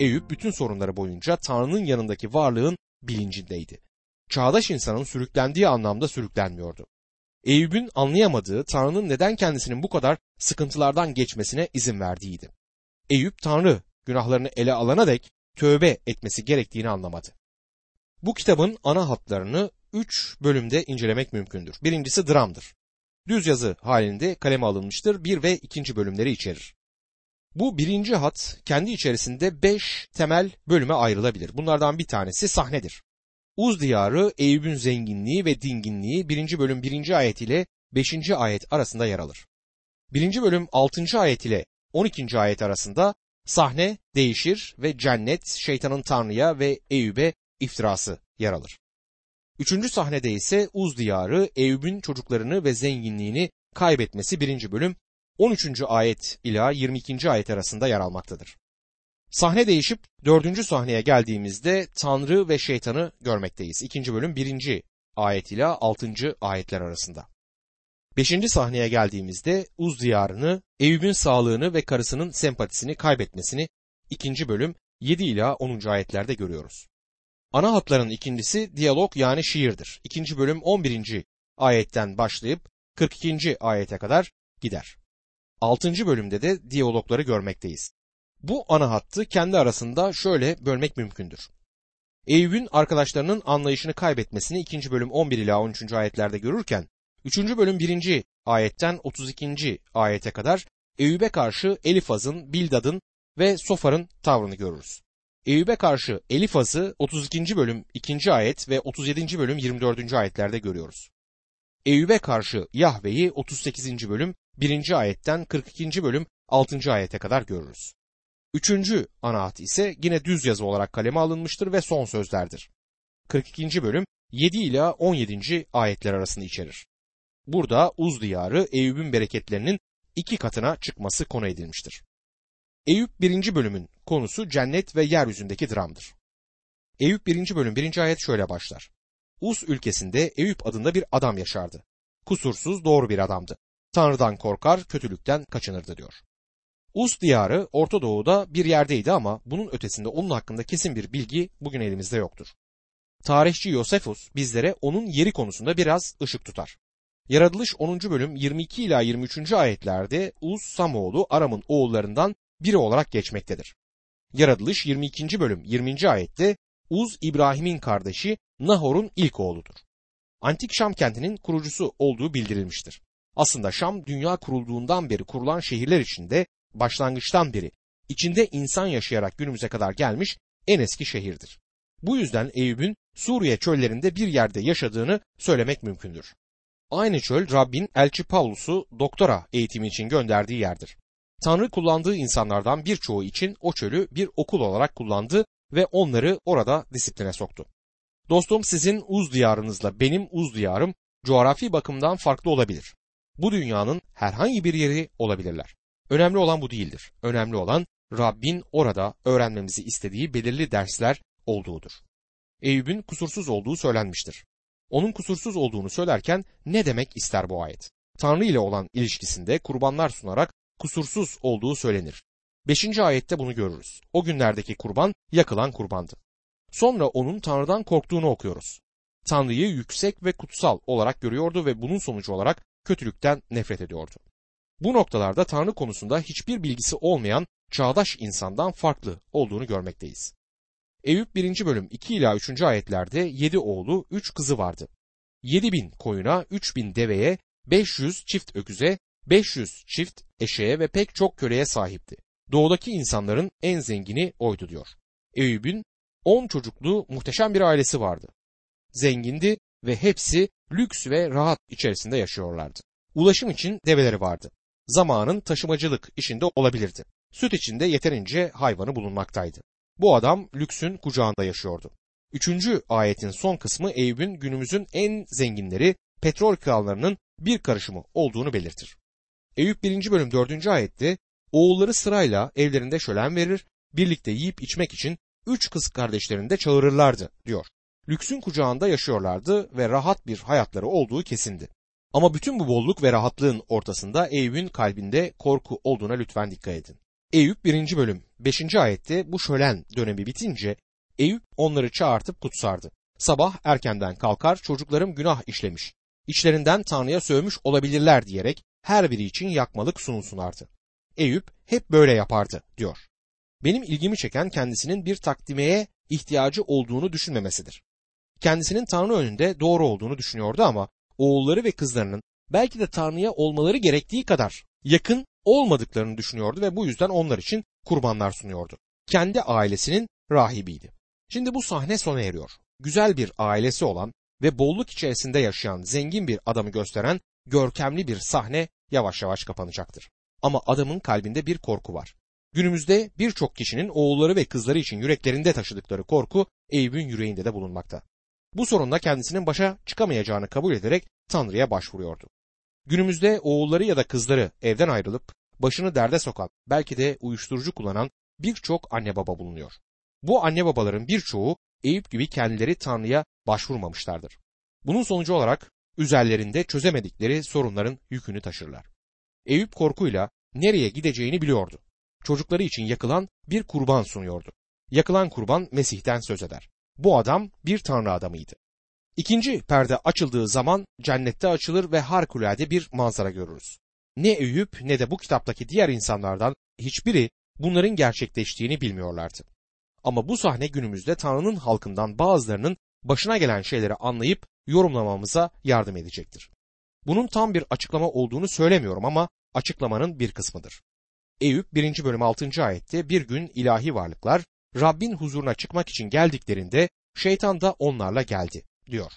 Eyüp bütün sorunları boyunca Tanrı'nın yanındaki varlığın bilincindeydi. Çağdaş insanın sürüklendiği anlamda sürüklenmiyordu. Eyüp'ün anlayamadığı Tanrı'nın neden kendisinin bu kadar sıkıntılardan geçmesine izin verdiğiydi. Eyüp Tanrı günahlarını ele alana dek tövbe etmesi gerektiğini anlamadı. Bu kitabın ana hatlarını üç bölümde incelemek mümkündür. Birincisi dramdır. Düz yazı halinde kaleme alınmıştır. Bir ve ikinci bölümleri içerir. Bu birinci hat kendi içerisinde beş temel bölüme ayrılabilir. Bunlardan bir tanesi sahnedir. Uz diyarı Eyüp'ün zenginliği ve dinginliği birinci bölüm birinci ayet ile beşinci ayet arasında yer alır. Birinci bölüm altıncı ayet ile on ikinci ayet arasında sahne değişir ve cennet şeytanın Tanrı'ya ve Eyüp'e iftirası yer alır. Üçüncü sahnede ise Uz diyarı Eyüp'ün çocuklarını ve zenginliğini kaybetmesi birinci bölüm 13. ayet ila 22. ayet arasında yer almaktadır. Sahne değişip dördüncü sahneye geldiğimizde Tanrı ve şeytanı görmekteyiz. İkinci bölüm birinci ayet ile altıncı ayetler arasında. Beşinci sahneye geldiğimizde Uz diyarını, Eyüp'ün sağlığını ve karısının sempatisini kaybetmesini ikinci bölüm 7 ila 10. ayetlerde görüyoruz. Ana hatların ikincisi diyalog yani şiirdir. İkinci bölüm 11. ayetten başlayıp 42. ayete kadar gider. 6. bölümde de diyalogları görmekteyiz. Bu ana hattı kendi arasında şöyle bölmek mümkündür. Eyüp'ün arkadaşlarının anlayışını kaybetmesini 2. bölüm 11 ila 13. ayetlerde görürken 3. bölüm 1. ayetten 32. ayete kadar Eyüp'e karşı Elifaz'ın, Bildad'ın ve Sofar'ın tavrını görürüz. Eyüp'e karşı Elifaz'ı 32. bölüm 2. ayet ve 37. bölüm 24. ayetlerde görüyoruz. Eyüp'e karşı Yahve'yi 38. bölüm 1. ayetten 42. bölüm 6. ayete kadar görürüz. Üçüncü anaat ise yine düz yazı olarak kaleme alınmıştır ve son sözlerdir. 42. bölüm 7 ila 17. ayetler arasında içerir. Burada Uz diyarı Eyüp'ün bereketlerinin iki katına çıkması konu edilmiştir. Eyüp 1. bölümün konusu cennet ve yeryüzündeki dramdır. Eyüp 1. bölüm 1. ayet şöyle başlar. Uz ülkesinde Eyüp adında bir adam yaşardı. Kusursuz doğru bir adamdı. Tanrı'dan korkar, kötülükten kaçınırdı diyor. Uz diyarı Orta Doğu'da bir yerdeydi ama bunun ötesinde onun hakkında kesin bir bilgi bugün elimizde yoktur. Tarihçi Yosefus bizlere onun yeri konusunda biraz ışık tutar. Yaratılış 10. bölüm 22 ila 23. ayetlerde Uz Samoğlu Aram'ın oğullarından biri olarak geçmektedir. Yaratılış 22. bölüm 20. ayette Uz İbrahim'in kardeşi Nahor'un ilk oğludur. Antik Şam kentinin kurucusu olduğu bildirilmiştir. Aslında Şam dünya kurulduğundan beri kurulan şehirler içinde başlangıçtan beri içinde insan yaşayarak günümüze kadar gelmiş en eski şehirdir. Bu yüzden Eyüp'ün Suriye çöllerinde bir yerde yaşadığını söylemek mümkündür. Aynı çöl Rabbin elçi Paulus'u doktora eğitimi için gönderdiği yerdir. Tanrı kullandığı insanlardan birçoğu için o çölü bir okul olarak kullandı ve onları orada disipline soktu. Dostum sizin uz diyarınızla benim uz diyarım coğrafi bakımdan farklı olabilir. Bu dünyanın herhangi bir yeri olabilirler. Önemli olan bu değildir. Önemli olan Rabbin orada öğrenmemizi istediği belirli dersler olduğudur. Eyüp'ün kusursuz olduğu söylenmiştir. Onun kusursuz olduğunu söylerken ne demek ister bu ayet? Tanrı ile olan ilişkisinde kurbanlar sunarak kusursuz olduğu söylenir. Beşinci ayette bunu görürüz. O günlerdeki kurban yakılan kurbandı. Sonra onun Tanrı'dan korktuğunu okuyoruz. Tanrı'yı yüksek ve kutsal olarak görüyordu ve bunun sonucu olarak kötülükten nefret ediyordu. Bu noktalarda Tanrı konusunda hiçbir bilgisi olmayan çağdaş insandan farklı olduğunu görmekteyiz. Eyüp 1. bölüm 2 ila 3. ayetlerde 7 oğlu 3 kızı vardı. 7 bin koyuna, 3 bin deveye, 500 çift öküze, 500 çift eşeğe ve pek çok köleye sahipti. Doğudaki insanların en zengini oydu diyor. Eyüp'ün 10 çocuklu muhteşem bir ailesi vardı. Zengindi ve hepsi lüks ve rahat içerisinde yaşıyorlardı. Ulaşım için develeri vardı. Zamanın taşımacılık işinde olabilirdi. Süt içinde yeterince hayvanı bulunmaktaydı. Bu adam lüksün kucağında yaşıyordu. Üçüncü ayetin son kısmı Eyüp'ün günümüzün en zenginleri petrol krallarının bir karışımı olduğunu belirtir. Eyüp 1. bölüm 4. ayette oğulları sırayla evlerinde şölen verir, birlikte yiyip içmek için üç kız kardeşlerini de çağırırlardı diyor. Lüksün kucağında yaşıyorlardı ve rahat bir hayatları olduğu kesindi. Ama bütün bu bolluk ve rahatlığın ortasında Eyüp'ün kalbinde korku olduğuna lütfen dikkat edin. Eyüp 1. bölüm 5. ayette bu şölen dönemi bitince Eyüp onları çağırtıp kutsardı. Sabah erkenden kalkar çocuklarım günah işlemiş. İçlerinden Tanrı'ya sövmüş olabilirler diyerek her biri için yakmalık sunsunardı. Eyüp hep böyle yapardı diyor. Benim ilgimi çeken kendisinin bir takdimeye ihtiyacı olduğunu düşünmemesidir. Kendisinin Tanrı önünde doğru olduğunu düşünüyordu ama oğulları ve kızlarının belki de Tanrı'ya olmaları gerektiği kadar yakın olmadıklarını düşünüyordu ve bu yüzden onlar için kurbanlar sunuyordu. Kendi ailesinin rahibiydi. Şimdi bu sahne sona eriyor. Güzel bir ailesi olan ve bolluk içerisinde yaşayan zengin bir adamı gösteren görkemli bir sahne yavaş yavaş kapanacaktır. Ama adamın kalbinde bir korku var. Günümüzde birçok kişinin oğulları ve kızları için yüreklerinde taşıdıkları korku Eyüp'ün yüreğinde de bulunmakta. Bu sorunla kendisinin başa çıkamayacağını kabul ederek Tanrı'ya başvuruyordu. Günümüzde oğulları ya da kızları evden ayrılıp başını derde sokan, belki de uyuşturucu kullanan birçok anne baba bulunuyor. Bu anne babaların birçoğu Eyüp gibi kendileri Tanrı'ya başvurmamışlardır. Bunun sonucu olarak üzerlerinde çözemedikleri sorunların yükünü taşırlar. Eyüp korkuyla nereye gideceğini biliyordu. Çocukları için yakılan bir kurban sunuyordu. Yakılan kurban Mesih'ten söz eder. Bu adam bir tanrı adamıydı. İkinci perde açıldığı zaman cennette açılır ve harikulade bir manzara görürüz. Ne Eyüp ne de bu kitaptaki diğer insanlardan hiçbiri bunların gerçekleştiğini bilmiyorlardı. Ama bu sahne günümüzde Tanrı'nın halkından bazılarının başına gelen şeyleri anlayıp yorumlamamıza yardım edecektir. Bunun tam bir açıklama olduğunu söylemiyorum ama açıklamanın bir kısmıdır. Eyüp 1. bölüm 6. ayette bir gün ilahi varlıklar Rabbin huzuruna çıkmak için geldiklerinde şeytan da onlarla geldi diyor.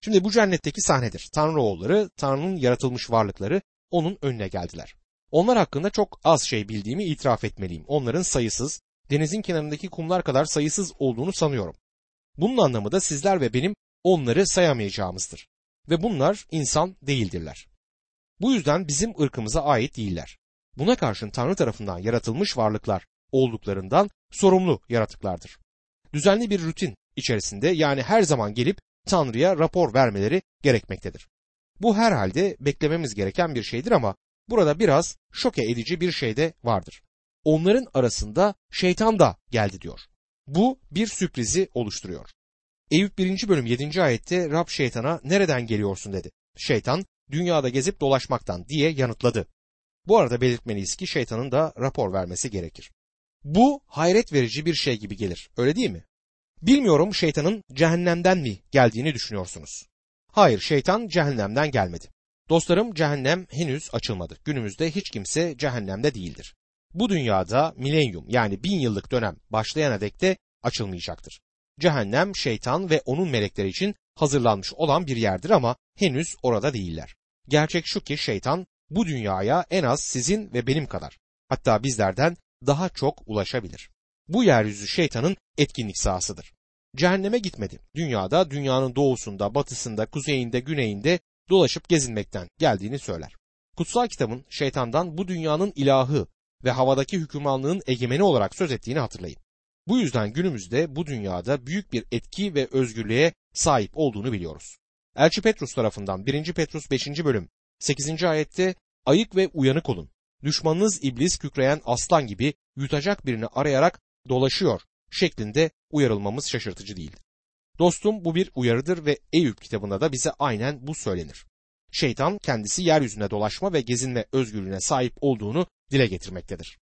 Şimdi bu cennetteki sahnedir. Tanrı oğulları, Tanrı'nın yaratılmış varlıkları onun önüne geldiler. Onlar hakkında çok az şey bildiğimi itiraf etmeliyim. Onların sayısız, denizin kenarındaki kumlar kadar sayısız olduğunu sanıyorum. Bunun anlamı da sizler ve benim onları sayamayacağımızdır. Ve bunlar insan değildirler. Bu yüzden bizim ırkımıza ait değiller. Buna karşın Tanrı tarafından yaratılmış varlıklar olduklarından sorumlu yaratıklardır. Düzenli bir rutin içerisinde yani her zaman gelip Tanrı'ya rapor vermeleri gerekmektedir. Bu herhalde beklememiz gereken bir şeydir ama burada biraz şoke edici bir şey de vardır. Onların arasında şeytan da geldi diyor. Bu bir sürprizi oluşturuyor. Eyüp 1. bölüm 7. ayette Rab şeytana nereden geliyorsun dedi. Şeytan dünyada gezip dolaşmaktan diye yanıtladı. Bu arada belirtmeliyiz ki şeytanın da rapor vermesi gerekir. Bu hayret verici bir şey gibi gelir öyle değil mi? Bilmiyorum şeytanın cehennemden mi geldiğini düşünüyorsunuz. Hayır şeytan cehennemden gelmedi. Dostlarım cehennem henüz açılmadı. Günümüzde hiç kimse cehennemde değildir. Bu dünyada milenyum yani bin yıllık dönem başlayana dek de açılmayacaktır. Cehennem şeytan ve onun melekleri için hazırlanmış olan bir yerdir ama henüz orada değiller. Gerçek şu ki şeytan bu dünyaya en az sizin ve benim kadar hatta bizlerden daha çok ulaşabilir. Bu yeryüzü şeytanın etkinlik sahasıdır. Cehenneme gitmedi. Dünyada dünyanın doğusunda, batısında, kuzeyinde, güneyinde dolaşıp gezinmekten geldiğini söyler. Kutsal kitabın şeytandan bu dünyanın ilahı ve havadaki hükümranlığın egemeni olarak söz ettiğini hatırlayın. Bu yüzden günümüzde bu dünyada büyük bir etki ve özgürlüğe sahip olduğunu biliyoruz. Elçi Petrus tarafından 1. Petrus 5. bölüm 8. ayette ayık ve uyanık olun. Düşmanınız iblis kükreyen aslan gibi yutacak birini arayarak dolaşıyor şeklinde uyarılmamız şaşırtıcı değildir. Dostum bu bir uyarıdır ve Eyüp kitabında da bize aynen bu söylenir. Şeytan kendisi yeryüzüne dolaşma ve gezinme özgürlüğüne sahip olduğunu dile getirmektedir.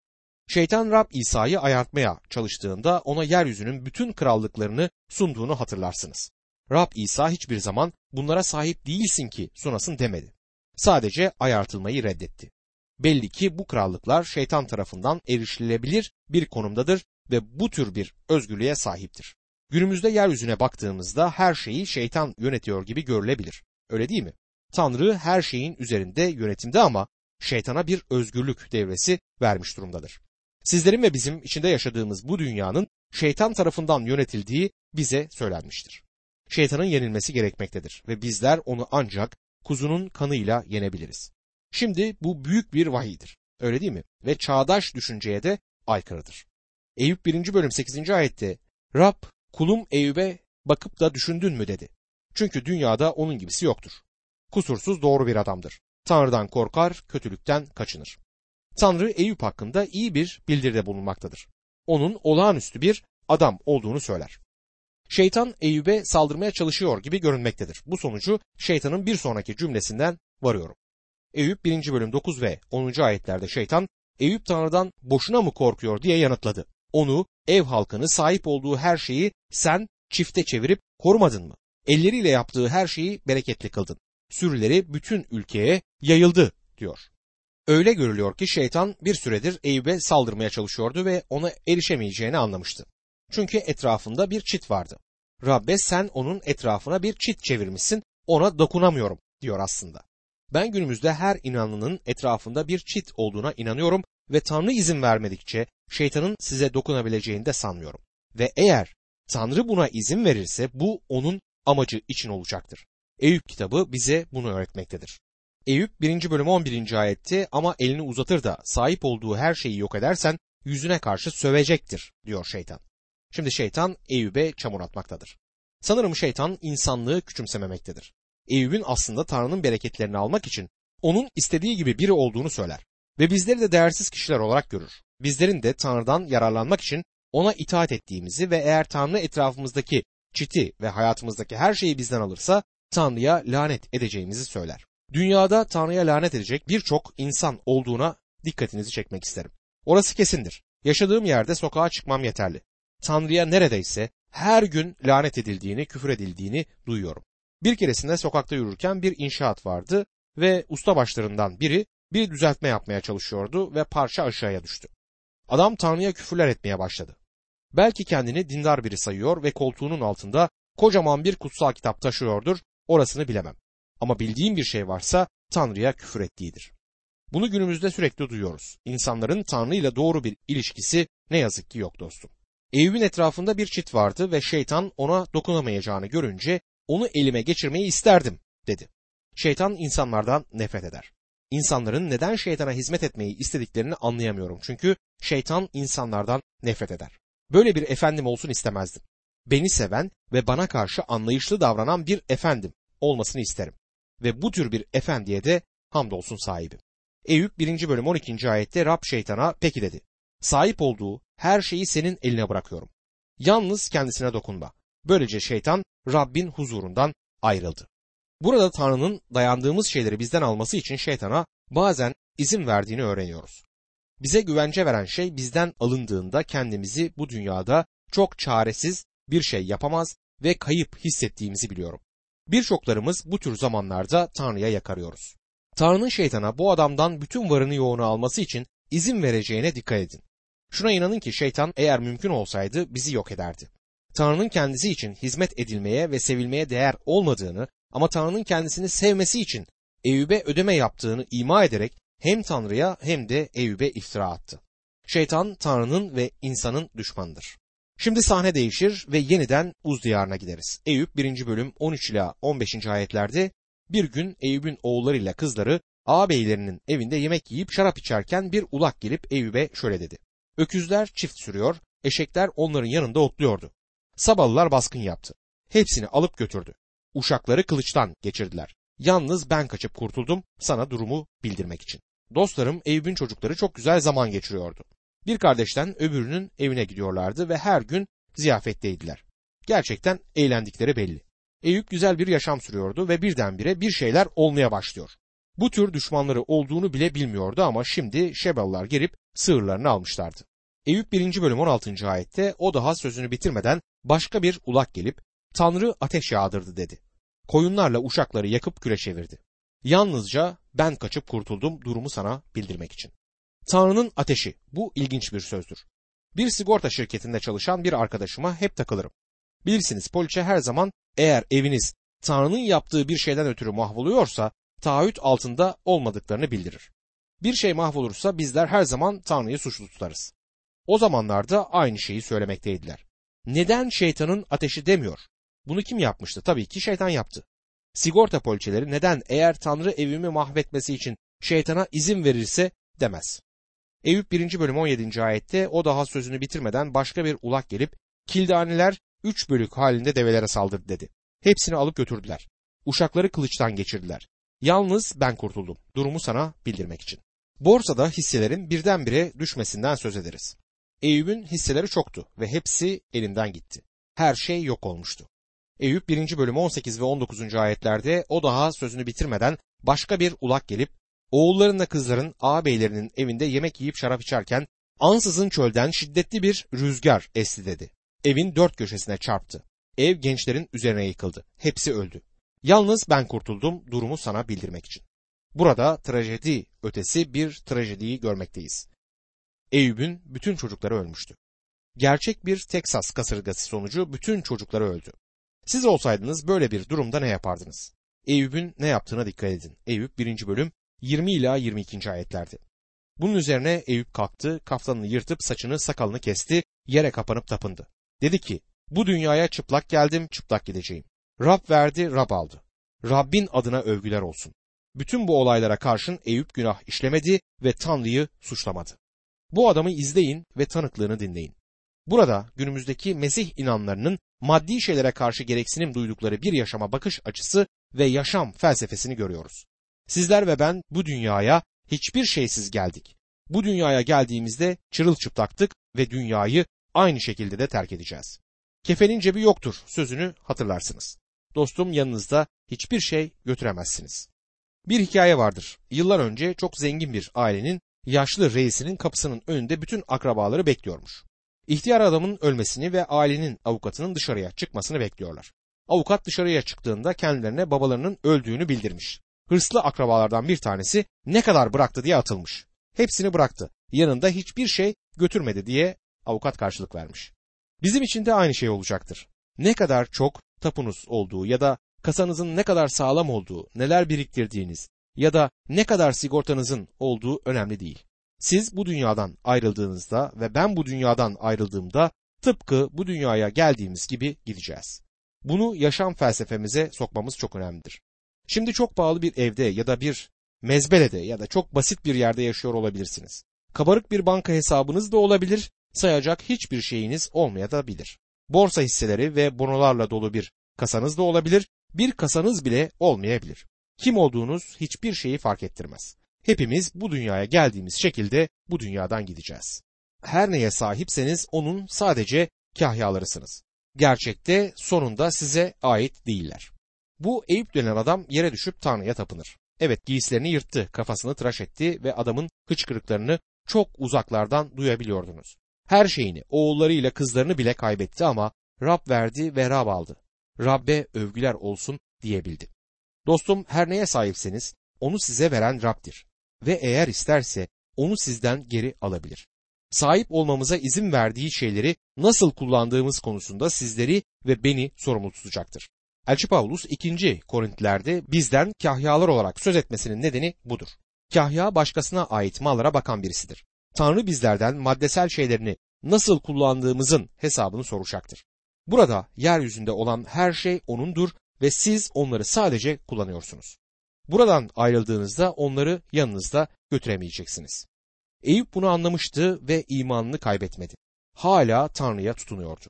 Şeytan Rab İsa'yı ayartmaya çalıştığında ona yeryüzünün bütün krallıklarını sunduğunu hatırlarsınız. Rab İsa hiçbir zaman bunlara sahip değilsin ki sunasın demedi. Sadece ayartılmayı reddetti. Belli ki bu krallıklar şeytan tarafından erişilebilir bir konumdadır ve bu tür bir özgürlüğe sahiptir. Günümüzde yeryüzüne baktığımızda her şeyi şeytan yönetiyor gibi görülebilir. Öyle değil mi? Tanrı her şeyin üzerinde yönetimde ama şeytana bir özgürlük devresi vermiş durumdadır. Sizlerin ve bizim içinde yaşadığımız bu dünyanın şeytan tarafından yönetildiği bize söylenmiştir. Şeytanın yenilmesi gerekmektedir ve bizler onu ancak kuzunun kanıyla yenebiliriz. Şimdi bu büyük bir vahiydir. Öyle değil mi? Ve çağdaş düşünceye de aykırıdır. Eyüp 1. bölüm 8. ayette Rab kulum Eyüp'e bakıp da düşündün mü dedi. Çünkü dünyada onun gibisi yoktur. Kusursuz doğru bir adamdır. Tanrı'dan korkar, kötülükten kaçınır. Tanrı Eyüp hakkında iyi bir bildiride bulunmaktadır. Onun olağanüstü bir adam olduğunu söyler. Şeytan Eyüp'e saldırmaya çalışıyor gibi görünmektedir. Bu sonucu şeytanın bir sonraki cümlesinden varıyorum. Eyüp 1. bölüm 9 ve 10. ayetlerde şeytan Eyüp Tanrı'dan boşuna mı korkuyor diye yanıtladı. Onu, ev halkını, sahip olduğu her şeyi sen çifte çevirip korumadın mı? Elleriyle yaptığı her şeyi bereketli kıldın. Sürüleri bütün ülkeye yayıldı diyor. Öyle görülüyor ki şeytan bir süredir Eyüp'e saldırmaya çalışıyordu ve ona erişemeyeceğini anlamıştı. Çünkü etrafında bir çit vardı. Rabbe sen onun etrafına bir çit çevirmişsin, ona dokunamıyorum diyor aslında. Ben günümüzde her inanlının etrafında bir çit olduğuna inanıyorum ve Tanrı izin vermedikçe şeytanın size dokunabileceğini de sanmıyorum. Ve eğer Tanrı buna izin verirse bu onun amacı için olacaktır. Eyüp kitabı bize bunu öğretmektedir. Eyüp 1. bölüm 11. ayette ama elini uzatır da sahip olduğu her şeyi yok edersen yüzüne karşı sövecektir diyor şeytan. Şimdi şeytan Eyüp'e çamur atmaktadır. Sanırım şeytan insanlığı küçümsememektedir. Eyüp'ün aslında Tanrı'nın bereketlerini almak için onun istediği gibi biri olduğunu söyler ve bizleri de değersiz kişiler olarak görür. Bizlerin de Tanrı'dan yararlanmak için ona itaat ettiğimizi ve eğer Tanrı etrafımızdaki çiti ve hayatımızdaki her şeyi bizden alırsa Tanrı'ya lanet edeceğimizi söyler. Dünyada Tanrı'ya lanet edecek birçok insan olduğuna dikkatinizi çekmek isterim. Orası kesindir. Yaşadığım yerde sokağa çıkmam yeterli. Tanrı'ya neredeyse her gün lanet edildiğini, küfür edildiğini duyuyorum. Bir keresinde sokakta yürürken bir inşaat vardı ve ustabaşlarından biri bir düzeltme yapmaya çalışıyordu ve parça aşağıya düştü. Adam Tanrı'ya küfürler etmeye başladı. Belki kendini dindar biri sayıyor ve koltuğunun altında kocaman bir kutsal kitap taşıyordur, orasını bilemem. Ama bildiğim bir şey varsa Tanrı'ya küfür ettiğidir. Bunu günümüzde sürekli duyuyoruz. İnsanların Tanrı ile doğru bir ilişkisi ne yazık ki yok dostum. Eyüp'ün etrafında bir çit vardı ve şeytan ona dokunamayacağını görünce onu elime geçirmeyi isterdim dedi. Şeytan insanlardan nefret eder. İnsanların neden şeytana hizmet etmeyi istediklerini anlayamıyorum çünkü şeytan insanlardan nefret eder. Böyle bir efendim olsun istemezdim. Beni seven ve bana karşı anlayışlı davranan bir efendim olmasını isterim. Ve bu tür bir efendiye de hamdolsun sahibim. Eyüp 1. bölüm 12. ayette Rab şeytana peki dedi. Sahip olduğu her şeyi senin eline bırakıyorum. Yalnız kendisine dokunma. Böylece şeytan Rabbin huzurundan ayrıldı. Burada Tanrı'nın dayandığımız şeyleri bizden alması için şeytana bazen izin verdiğini öğreniyoruz. Bize güvence veren şey bizden alındığında kendimizi bu dünyada çok çaresiz bir şey yapamaz ve kayıp hissettiğimizi biliyorum. Birçoklarımız bu tür zamanlarda Tanrı'ya yakarıyoruz. Tanrı'nın şeytana bu adamdan bütün varını yoğunu alması için izin vereceğine dikkat edin. Şuna inanın ki şeytan eğer mümkün olsaydı bizi yok ederdi. Tanrı'nın kendisi için hizmet edilmeye ve sevilmeye değer olmadığını ama Tanrı'nın kendisini sevmesi için Eyüp'e ödeme yaptığını ima ederek hem Tanrı'ya hem de Eyüp'e iftira attı. Şeytan Tanrı'nın ve insanın düşmanıdır. Şimdi sahne değişir ve yeniden Uz diyarına gideriz. Eyüp 1. bölüm 13 ila 15. ayetlerde bir gün Eyüp'ün oğullarıyla kızları ağabeylerinin evinde yemek yiyip şarap içerken bir ulak gelip Eyüp'e şöyle dedi. Öküzler çift sürüyor, eşekler onların yanında otluyordu. Sabalılar baskın yaptı. Hepsini alıp götürdü. Uşakları kılıçtan geçirdiler. Yalnız ben kaçıp kurtuldum sana durumu bildirmek için. Dostlarım Eyüp'ün çocukları çok güzel zaman geçiriyordu. Bir kardeşten öbürünün evine gidiyorlardı ve her gün ziyafetteydiler. Gerçekten eğlendikleri belli. Eyüp güzel bir yaşam sürüyordu ve birdenbire bir şeyler olmaya başlıyor. Bu tür düşmanları olduğunu bile bilmiyordu ama şimdi Şeballar gelip sığırlarını almışlardı. Eyüp 1. bölüm 16. ayette o daha sözünü bitirmeden başka bir ulak gelip Tanrı ateş yağdırdı dedi. Koyunlarla uşakları yakıp küre çevirdi. Yalnızca ben kaçıp kurtuldum durumu sana bildirmek için. Tanrı'nın ateşi bu ilginç bir sözdür. Bir sigorta şirketinde çalışan bir arkadaşıma hep takılırım. Bilirsiniz poliçe her zaman eğer eviniz Tanrı'nın yaptığı bir şeyden ötürü mahvoluyorsa taahhüt altında olmadıklarını bildirir. Bir şey mahvolursa bizler her zaman Tanrı'yı suçlu tutarız. O zamanlarda aynı şeyi söylemekteydiler. Neden şeytanın ateşi demiyor? Bunu kim yapmıştı? Tabii ki şeytan yaptı. Sigorta poliçeleri neden eğer Tanrı evimi mahvetmesi için şeytana izin verirse demez. Eyüp 1. bölüm 17. ayette o daha sözünü bitirmeden başka bir ulak gelip kildaneler üç bölük halinde develere saldırdı dedi. Hepsini alıp götürdüler. Uşakları kılıçtan geçirdiler. Yalnız ben kurtuldum. Durumu sana bildirmek için. Borsada hisselerin birdenbire düşmesinden söz ederiz. Eyüp'ün hisseleri çoktu ve hepsi elinden gitti. Her şey yok olmuştu. Eyüp 1. bölüm 18 ve 19. ayetlerde o daha sözünü bitirmeden başka bir ulak gelip oğullarınla kızların ağabeylerinin evinde yemek yiyip şarap içerken ansızın çölden şiddetli bir rüzgar esti dedi. Evin dört köşesine çarptı. Ev gençlerin üzerine yıkıldı. Hepsi öldü. Yalnız ben kurtuldum durumu sana bildirmek için. Burada trajedi ötesi bir trajediyi görmekteyiz. Eyüp'ün bütün çocukları ölmüştü. Gerçek bir Teksas kasırgası sonucu bütün çocukları öldü. Siz olsaydınız böyle bir durumda ne yapardınız? Eyüp'ün ne yaptığına dikkat edin. Eyüp 1. bölüm 20 ila 22. ayetlerdi. Bunun üzerine Eyüp kalktı, kaftanını yırtıp saçını sakalını kesti, yere kapanıp tapındı. Dedi ki, bu dünyaya çıplak geldim, çıplak gideceğim. Rab verdi, Rab aldı. Rabbin adına övgüler olsun. Bütün bu olaylara karşın Eyüp günah işlemedi ve Tanrı'yı suçlamadı. Bu adamı izleyin ve tanıklığını dinleyin. Burada günümüzdeki Mesih inanlarının maddi şeylere karşı gereksinim duydukları bir yaşama bakış açısı ve yaşam felsefesini görüyoruz. Sizler ve ben bu dünyaya hiçbir şeysiz geldik. Bu dünyaya geldiğimizde çırılçıplaktık ve dünyayı aynı şekilde de terk edeceğiz. Kefenin cebi yoktur sözünü hatırlarsınız. Dostum yanınızda hiçbir şey götüremezsiniz. Bir hikaye vardır. Yıllar önce çok zengin bir ailenin yaşlı reisinin kapısının önünde bütün akrabaları bekliyormuş. İhtiyar adamın ölmesini ve ailenin avukatının dışarıya çıkmasını bekliyorlar. Avukat dışarıya çıktığında kendilerine babalarının öldüğünü bildirmiş. Hırslı akrabalardan bir tanesi ne kadar bıraktı diye atılmış. Hepsini bıraktı. Yanında hiçbir şey götürmedi diye avukat karşılık vermiş. Bizim için de aynı şey olacaktır. Ne kadar çok tapunuz olduğu ya da kasanızın ne kadar sağlam olduğu, neler biriktirdiğiniz ya da ne kadar sigortanızın olduğu önemli değil. Siz bu dünyadan ayrıldığınızda ve ben bu dünyadan ayrıldığımda tıpkı bu dünyaya geldiğimiz gibi gideceğiz. Bunu yaşam felsefemize sokmamız çok önemlidir. Şimdi çok pahalı bir evde ya da bir mezbelede ya da çok basit bir yerde yaşıyor olabilirsiniz. Kabarık bir banka hesabınız da olabilir, sayacak hiçbir şeyiniz olmayabilir. Borsa hisseleri ve bonolarla dolu bir kasanız da olabilir, bir kasanız bile olmayabilir. Kim olduğunuz hiçbir şeyi fark ettirmez. Hepimiz bu dünyaya geldiğimiz şekilde bu dünyadan gideceğiz. Her neye sahipseniz onun sadece kahyalarısınız. Gerçekte sonunda size ait değiller. Bu Eyüp denen adam yere düşüp Tanrı'ya tapınır. Evet giysilerini yırttı, kafasını tıraş etti ve adamın hıçkırıklarını çok uzaklardan duyabiliyordunuz. Her şeyini, oğullarıyla kızlarını bile kaybetti ama Rab verdi ve Rab aldı. Rabbe övgüler olsun diyebildi. Dostum her neye sahipseniz onu size veren Rab'dir ve eğer isterse onu sizden geri alabilir. Sahip olmamıza izin verdiği şeyleri nasıl kullandığımız konusunda sizleri ve beni sorumlu tutacaktır. Elçi Pavlus 2. Korintlerde bizden kahyalar olarak söz etmesinin nedeni budur. Kahya başkasına ait mallara bakan birisidir. Tanrı bizlerden maddesel şeylerini nasıl kullandığımızın hesabını soracaktır. Burada yeryüzünde olan her şey O'nundur ve siz onları sadece kullanıyorsunuz. Buradan ayrıldığınızda onları yanınızda götüremeyeceksiniz. Eyüp bunu anlamıştı ve imanını kaybetmedi. Hala Tanrı'ya tutunuyordu.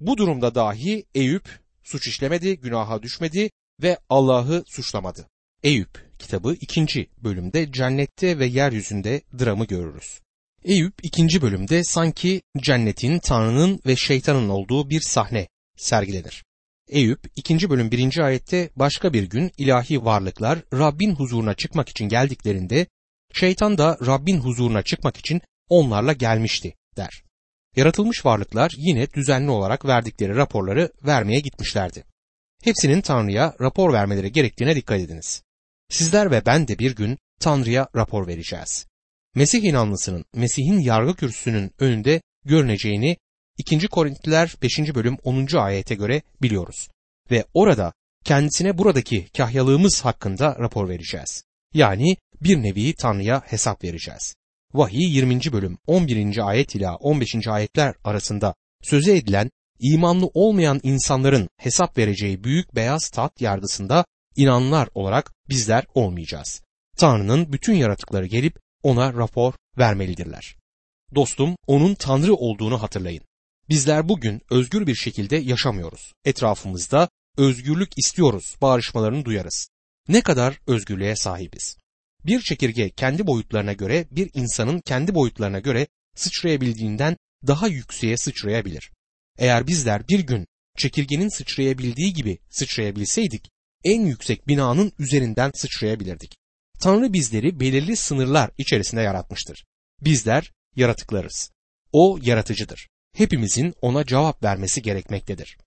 Bu durumda dahi Eyüp suç işlemedi, günaha düşmedi ve Allah'ı suçlamadı. Eyüp kitabı 2. bölümde cennette ve yeryüzünde dramı görürüz. Eyüp 2. bölümde sanki cennetin, Tanrı'nın ve şeytanın olduğu bir sahne sergilenir. Eyüp 2. bölüm 1. ayette başka bir gün ilahi varlıklar Rabbin huzuruna çıkmak için geldiklerinde şeytan da Rabbin huzuruna çıkmak için onlarla gelmişti der. Yaratılmış varlıklar yine düzenli olarak verdikleri raporları vermeye gitmişlerdi. Hepsinin Tanrı'ya rapor vermeleri gerektiğine dikkat ediniz. Sizler ve ben de bir gün Tanrı'ya rapor vereceğiz. Mesih inanlısının Mesih'in yargı kürsüsünün önünde görüneceğini 2. Korintliler 5. bölüm 10. ayete göre biliyoruz. Ve orada kendisine buradaki kahyalığımız hakkında rapor vereceğiz. Yani bir nevi Tanrı'ya hesap vereceğiz. Vahiy 20. bölüm 11. ayet ila 15. ayetler arasında söze edilen imanlı olmayan insanların hesap vereceği büyük beyaz tat yargısında inanlar olarak bizler olmayacağız. Tanrı'nın bütün yaratıkları gelip ona rapor vermelidirler. Dostum, onun Tanrı olduğunu hatırlayın. Bizler bugün özgür bir şekilde yaşamıyoruz. Etrafımızda özgürlük istiyoruz bağırışmalarını duyarız. Ne kadar özgürlüğe sahibiz. Bir çekirge kendi boyutlarına göre bir insanın kendi boyutlarına göre sıçrayabildiğinden daha yükseğe sıçrayabilir. Eğer bizler bir gün çekirgenin sıçrayabildiği gibi sıçrayabilseydik en yüksek binanın üzerinden sıçrayabilirdik. Tanrı bizleri belirli sınırlar içerisinde yaratmıştır. Bizler yaratıklarız. O yaratıcıdır. Hepimizin ona cevap vermesi gerekmektedir.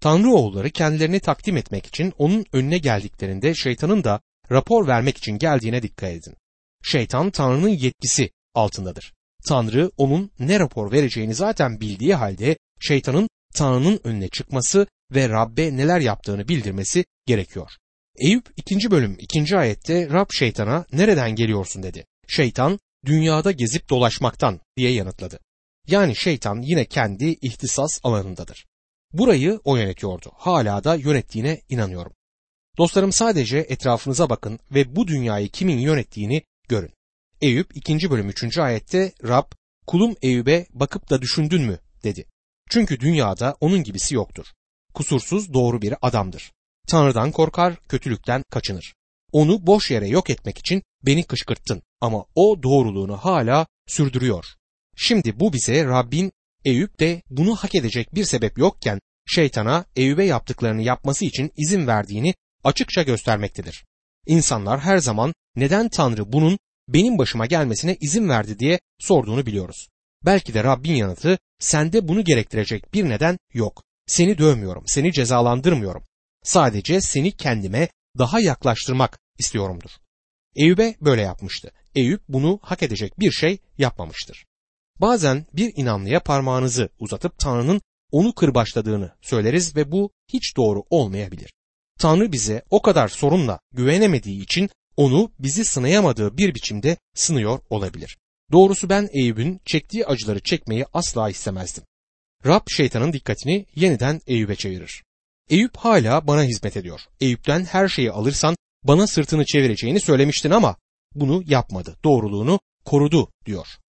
Tanrı oğulları kendilerini takdim etmek için onun önüne geldiklerinde şeytanın da rapor vermek için geldiğine dikkat edin. Şeytan Tanrı'nın yetkisi altındadır. Tanrı onun ne rapor vereceğini zaten bildiği halde şeytanın Tanrı'nın önüne çıkması ve Rabbe neler yaptığını bildirmesi gerekiyor. Eyüp 2. bölüm 2. ayette Rab şeytana nereden geliyorsun dedi. Şeytan dünyada gezip dolaşmaktan diye yanıtladı. Yani şeytan yine kendi ihtisas alanındadır. Burayı o yönetiyordu. Hala da yönettiğine inanıyorum. Dostlarım sadece etrafınıza bakın ve bu dünyayı kimin yönettiğini görün. Eyüp 2. bölüm 3. ayette Rab kulum Eyüp'e bakıp da düşündün mü dedi. Çünkü dünyada onun gibisi yoktur. Kusursuz doğru bir adamdır. Tanrı'dan korkar, kötülükten kaçınır. Onu boş yere yok etmek için beni kışkırttın ama o doğruluğunu hala sürdürüyor. Şimdi bu bize Rabbin Eyüp de bunu hak edecek bir sebep yokken şeytana Eyüp'e yaptıklarını yapması için izin verdiğini açıkça göstermektedir. İnsanlar her zaman neden Tanrı bunun benim başıma gelmesine izin verdi diye sorduğunu biliyoruz. Belki de Rabbin yanıtı sende bunu gerektirecek bir neden yok. Seni dövmüyorum, seni cezalandırmıyorum. Sadece seni kendime daha yaklaştırmak istiyorumdur. Eyüp'e böyle yapmıştı. Eyüp bunu hak edecek bir şey yapmamıştır. Bazen bir inanlıya parmağınızı uzatıp Tanrı'nın onu kırbaçladığını söyleriz ve bu hiç doğru olmayabilir. Tanrı bize o kadar sorunla güvenemediği için onu bizi sınayamadığı bir biçimde sınıyor olabilir. Doğrusu ben Eyüp'ün çektiği acıları çekmeyi asla istemezdim. Rab şeytanın dikkatini yeniden Eyüp'e çevirir. Eyüp hala bana hizmet ediyor. Eyüp'ten her şeyi alırsan bana sırtını çevireceğini söylemiştin ama bunu yapmadı. Doğruluğunu korudu diyor.